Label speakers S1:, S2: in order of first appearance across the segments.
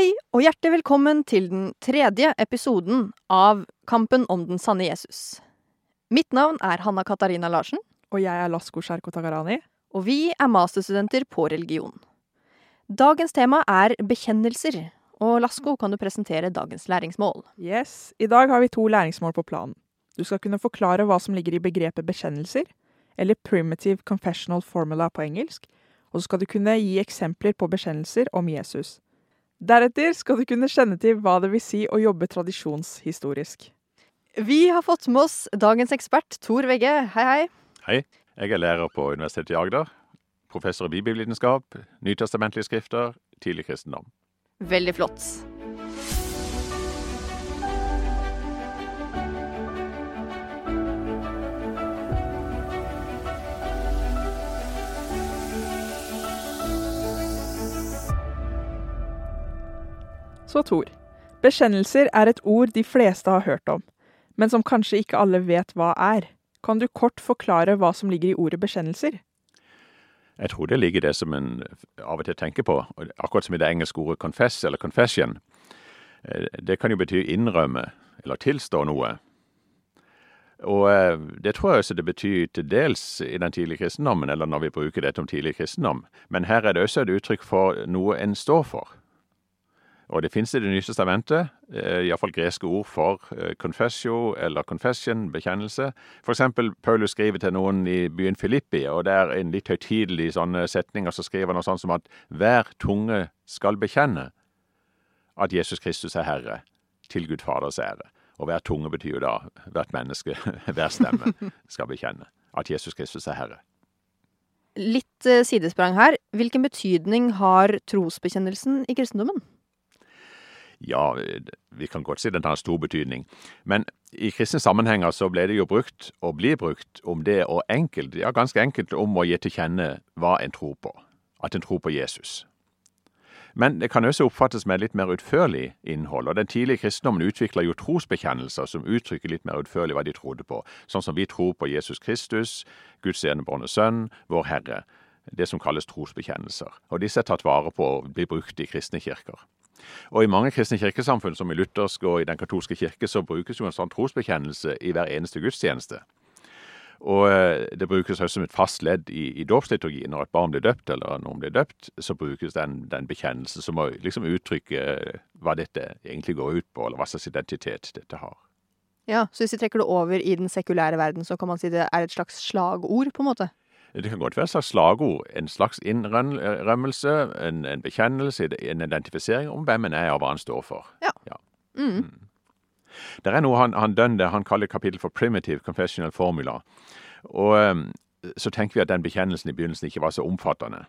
S1: Hei og hjertelig velkommen til den tredje episoden av Kampen om den sanne Jesus. Mitt navn er Hanna Katarina Larsen,
S2: Og jeg er Lasko Sherko Tagarani.
S1: og vi er masterstudenter på religion. Dagens tema er bekjennelser, og Lasko, kan du presentere dagens læringsmål?
S2: Yes, I dag har vi to læringsmål på planen. Du skal kunne forklare hva som ligger i begrepet bekjennelser, eller primitive confessional formula på engelsk, og så skal du kunne gi eksempler på bekjennelser om Jesus. Deretter skal du kunne kjenne til hva det vil si å jobbe tradisjonshistorisk.
S1: Vi har fått med oss dagens ekspert, Tor Vegge. Hei, hei.
S3: Hei, jeg er lærer på Universitetet i Agder. Professor i bibelvitenskap, nytestamentlige skrifter, tidlig kristendom.
S1: Veldig flott.
S2: Så Tor. Bekjennelser er et ord de fleste har hørt om, men som kanskje ikke alle vet hva er. Kan du kort forklare hva som ligger i ordet bekjennelser?
S3: Jeg tror det ligger det som en av og til tenker på, akkurat som i det engelske ordet confess eller confession. Eh, Det kan jo bety innrømme eller tilstå noe. Og eh, det tror jeg også det betyr til dels i den tidlige kristendommen, eller når vi bruker dette om tidlig kristendom. Men her er det også et uttrykk for noe en står for. Og det finnes i Det nye testamentet, eh, iallfall greske ord for eh, confessio eller confession, bekjennelse. For eksempel Paulus skriver til noen i byen Filippi, og det er en litt høytidelig sånne setninger, så skriver han noe sånt som at hver tunge skal bekjenne at Jesus Kristus er Herre, til Gud Faders ære. Og hver tunge betyr jo da hvert menneske, hver stemme, skal bekjenne at Jesus Kristus er Herre.
S1: Litt eh, sidesprang her. Hvilken betydning har trosbekjennelsen i kristendommen?
S3: Ja, vi kan godt si den har stor betydning. Men i kristne sammenhenger så ble det jo brukt, og blir brukt, om det å enkelt, ja ganske enkelt om å gi til kjenne hva en tror på. At en tror på Jesus. Men det kan også oppfattes med litt mer utførlig innhold, og den tidlige kristendommen utvikla jo trosbekjennelser som uttrykker litt mer utførlig hva de trodde på, sånn som vi tror på Jesus Kristus, Guds enebårne sønn, vår Herre. Det som kalles trosbekjennelser. Og disse er tatt vare på og blir brukt i kristne kirker. Og i mange kristne kirkesamfunn, som i luthersk og i den katolske kirke, så brukes jo en sånn trosbekjennelse i hver eneste gudstjeneste. Og eh, det brukes også som et fast ledd i, i dåpsliturgien. Når et barn blir døpt, eller noen blir døpt, så brukes den, den bekjennelsen som må liksom uttrykke eh, hva dette egentlig går ut på, eller hva slags identitet dette har.
S1: Ja, Så hvis vi trekker det over i den sekulære verden, så kan man si det er et slags slagord, på en måte?
S3: Det kan godt være et slags slagord, en slags innrømmelse, en, en bekjennelse, en identifisering om hvem en er og hva han står for.
S1: Mm.
S3: Det er noe han, han Dønde han kaller kapittel for 'primitive confessional formula'. Og um, så tenker vi at den bekjennelsen i begynnelsen ikke var så omfattende.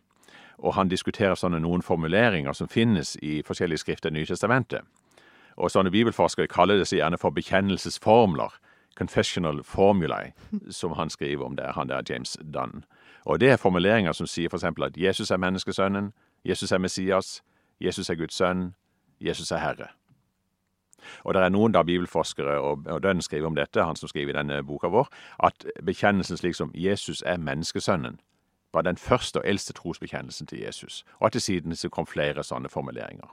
S3: Og han diskuterer sånne noen formuleringer som finnes i forskjellige skrifter i Nytestamentet. Og sånne bibelforskere kaller det seg gjerne for bekjennelsesformler. Confessional formulae, som han skriver om der, han der James Dunn. Og det er formuleringer som sier f.eks. at Jesus er menneskesønnen, Jesus er Messias, Jesus er Guds sønn, Jesus er Herre. Og det er noen da bibelforskere, og, og skriver om dette, han som skriver i denne boka vår, at bekjennelsen slik som Jesus er menneskesønnen, var den første og eldste trosbekjennelsen til Jesus, og at det siden så kom flere sånne formuleringer.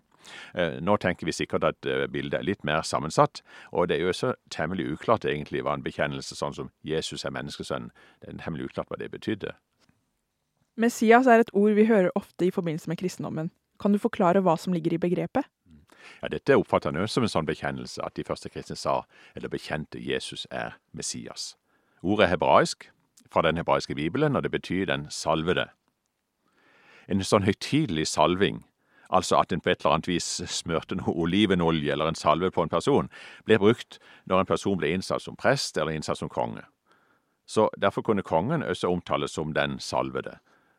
S3: Eh, Nå tenker vi sikkert at eh, bildet er litt mer sammensatt, og det er jo også temmelig uklart egentlig hva en bekjennelse sånn som Jesus er menneskesønn' det er temmelig uklart hva det betydde.
S2: Messias er et ord vi hører ofte i forbindelse med kristendommen. Kan du forklare hva som ligger i begrepet?
S3: Ja, Dette oppfatter han også som en sånn bekjennelse, at de første kristne sa, eller bekjente, Jesus er Messias. Ordet er hebraisk, fra den hebraiske bibelen, og det betyr den salvede. En sånn høytidelig salving, altså at en på et eller annet vis smørte noe olivenolje eller en salve på en person, ble brukt når en person ble innsatt som prest eller innsatt som konge. Så derfor kunne kongen også omtales som den salvede.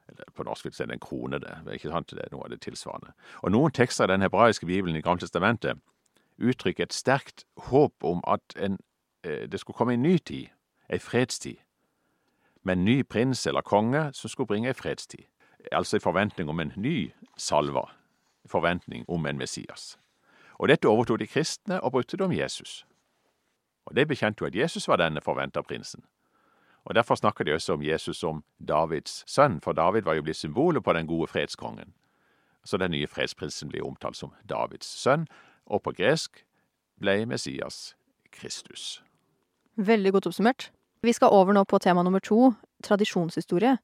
S3: Eller på norsk vil si den kronede. Ikke sant? Det er noe av det tilsvarende. Og noen tekster i den hebraiske bibelen i Gamle testamentet uttrykker et sterkt håp om at en, eh, det skulle komme en ny tid, ei fredstid, med en ny prins eller konge som skulle bringe ei fredstid. Altså i forventning om en ny salva, i forventning om en Messias. Og dette overtok de kristne og brukte det om Jesus. Og de bekjente jo at Jesus var denne forventa prinsen. Og Derfor snakker de også om Jesus som Davids sønn, for David var jo blitt symbolet på den gode fredskongen. Så den nye fredsprinsen blir omtalt som Davids sønn, og på gresk ble Messias Kristus.
S1: Veldig godt oppsummert. Vi skal over nå på tema nummer to, tradisjonshistorie.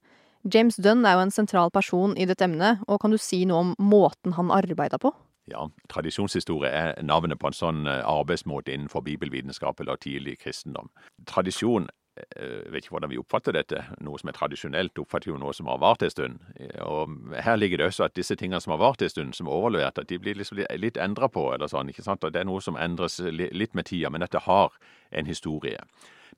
S1: James Dunn er jo en sentral person i dette emnet, og kan du si noe om måten han arbeida på?
S3: Ja, tradisjonshistorie er navnet på en sånn eh, arbeidsmåte innenfor bibelvitenskap eller tidlig kristendom. Tradisjon jeg vet ikke hvordan vi oppfatter dette. Noe som er tradisjonelt, oppfatter jo noe som har vart en stund. Og her ligger det også at disse tingene som har vart en stund, som er overlevert, at de blir liksom litt endra på, eller sånn. ikke sant? Og det er noe som endres litt med tida, men at det har en historie.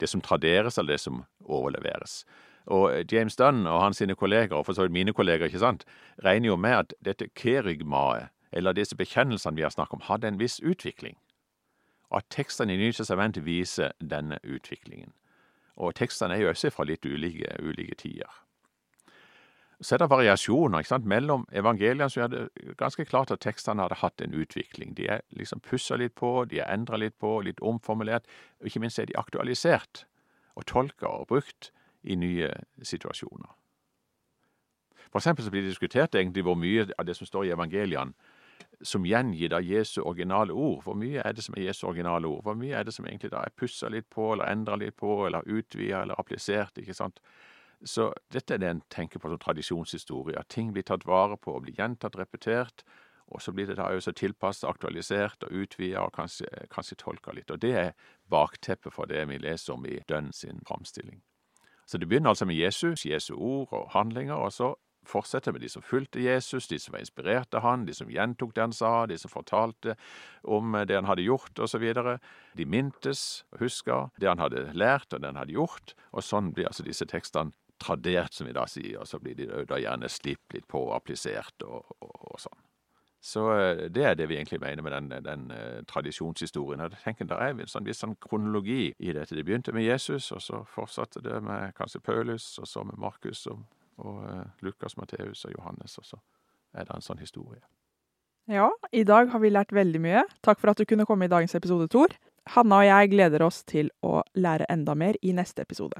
S3: Det som traderes, eller det som overleveres. Og James Dunn og hans sine kolleger, og for så vidt mine kolleger, ikke sant, regner jo med at dette kerygmaet, eller disse bekjennelsene vi har snakket om, hadde en viss utvikling. Og at tekstene i Nytestamentet viser denne utviklingen. Og tekstene er jo også fra litt ulike, ulike tider. Så er det variasjoner ikke sant? mellom evangeliene, så er ganske klart at tekstene hadde hatt en utvikling. De er liksom pussa litt på, de er endra litt på, litt omformulert, og ikke minst er de aktualisert og tolka og brukt i nye situasjoner. For eksempel så blir det diskutert egentlig hvor mye av det som står i evangeliene, som gjengir da Jesu originale ord. Hvor mye er det som er Jesu originale ord? Hvor mye er det som egentlig da er pussa litt på, eller endra litt på, eller utvida eller applisert? ikke sant? Så dette er det en tenker på som tradisjonshistorie, at ting blir tatt vare på og blir gjentatt, repetert. Og så blir det da også tilpasset, aktualisert og utvida og kanskje, kanskje tolka litt. Og det er bakteppet for det vi leser om i Dønn sin framstilling. Så det begynner altså med Jesus, Jesu ord og handlinger, og så fortsette med de som fulgte Jesus, de som var inspirert av han, de som gjentok det han sa, de som fortalte om det han hadde gjort, osv. De mintes og huska det han hadde lært, og det han hadde gjort, og sånn blir altså disse tekstene tradert, som vi da sier, og så blir de da gjerne slipt litt på og applisert og, og, og sånn. Så eh, det er det vi egentlig mener med den, den uh, tradisjonshistorien. Jeg tenker Der er en sånn, viss sånn kronologi i dette. Det begynte med Jesus, og så fortsatte det med kanskje Paulus, og så med Markus og og uh, Lukas, Matteus og Johannes, og så er det en sånn historie.
S2: Ja, i dag har vi lært veldig mye. Takk for at du kunne komme i dagens episode, Tor. Hanna og jeg gleder oss til å lære enda mer i neste episode.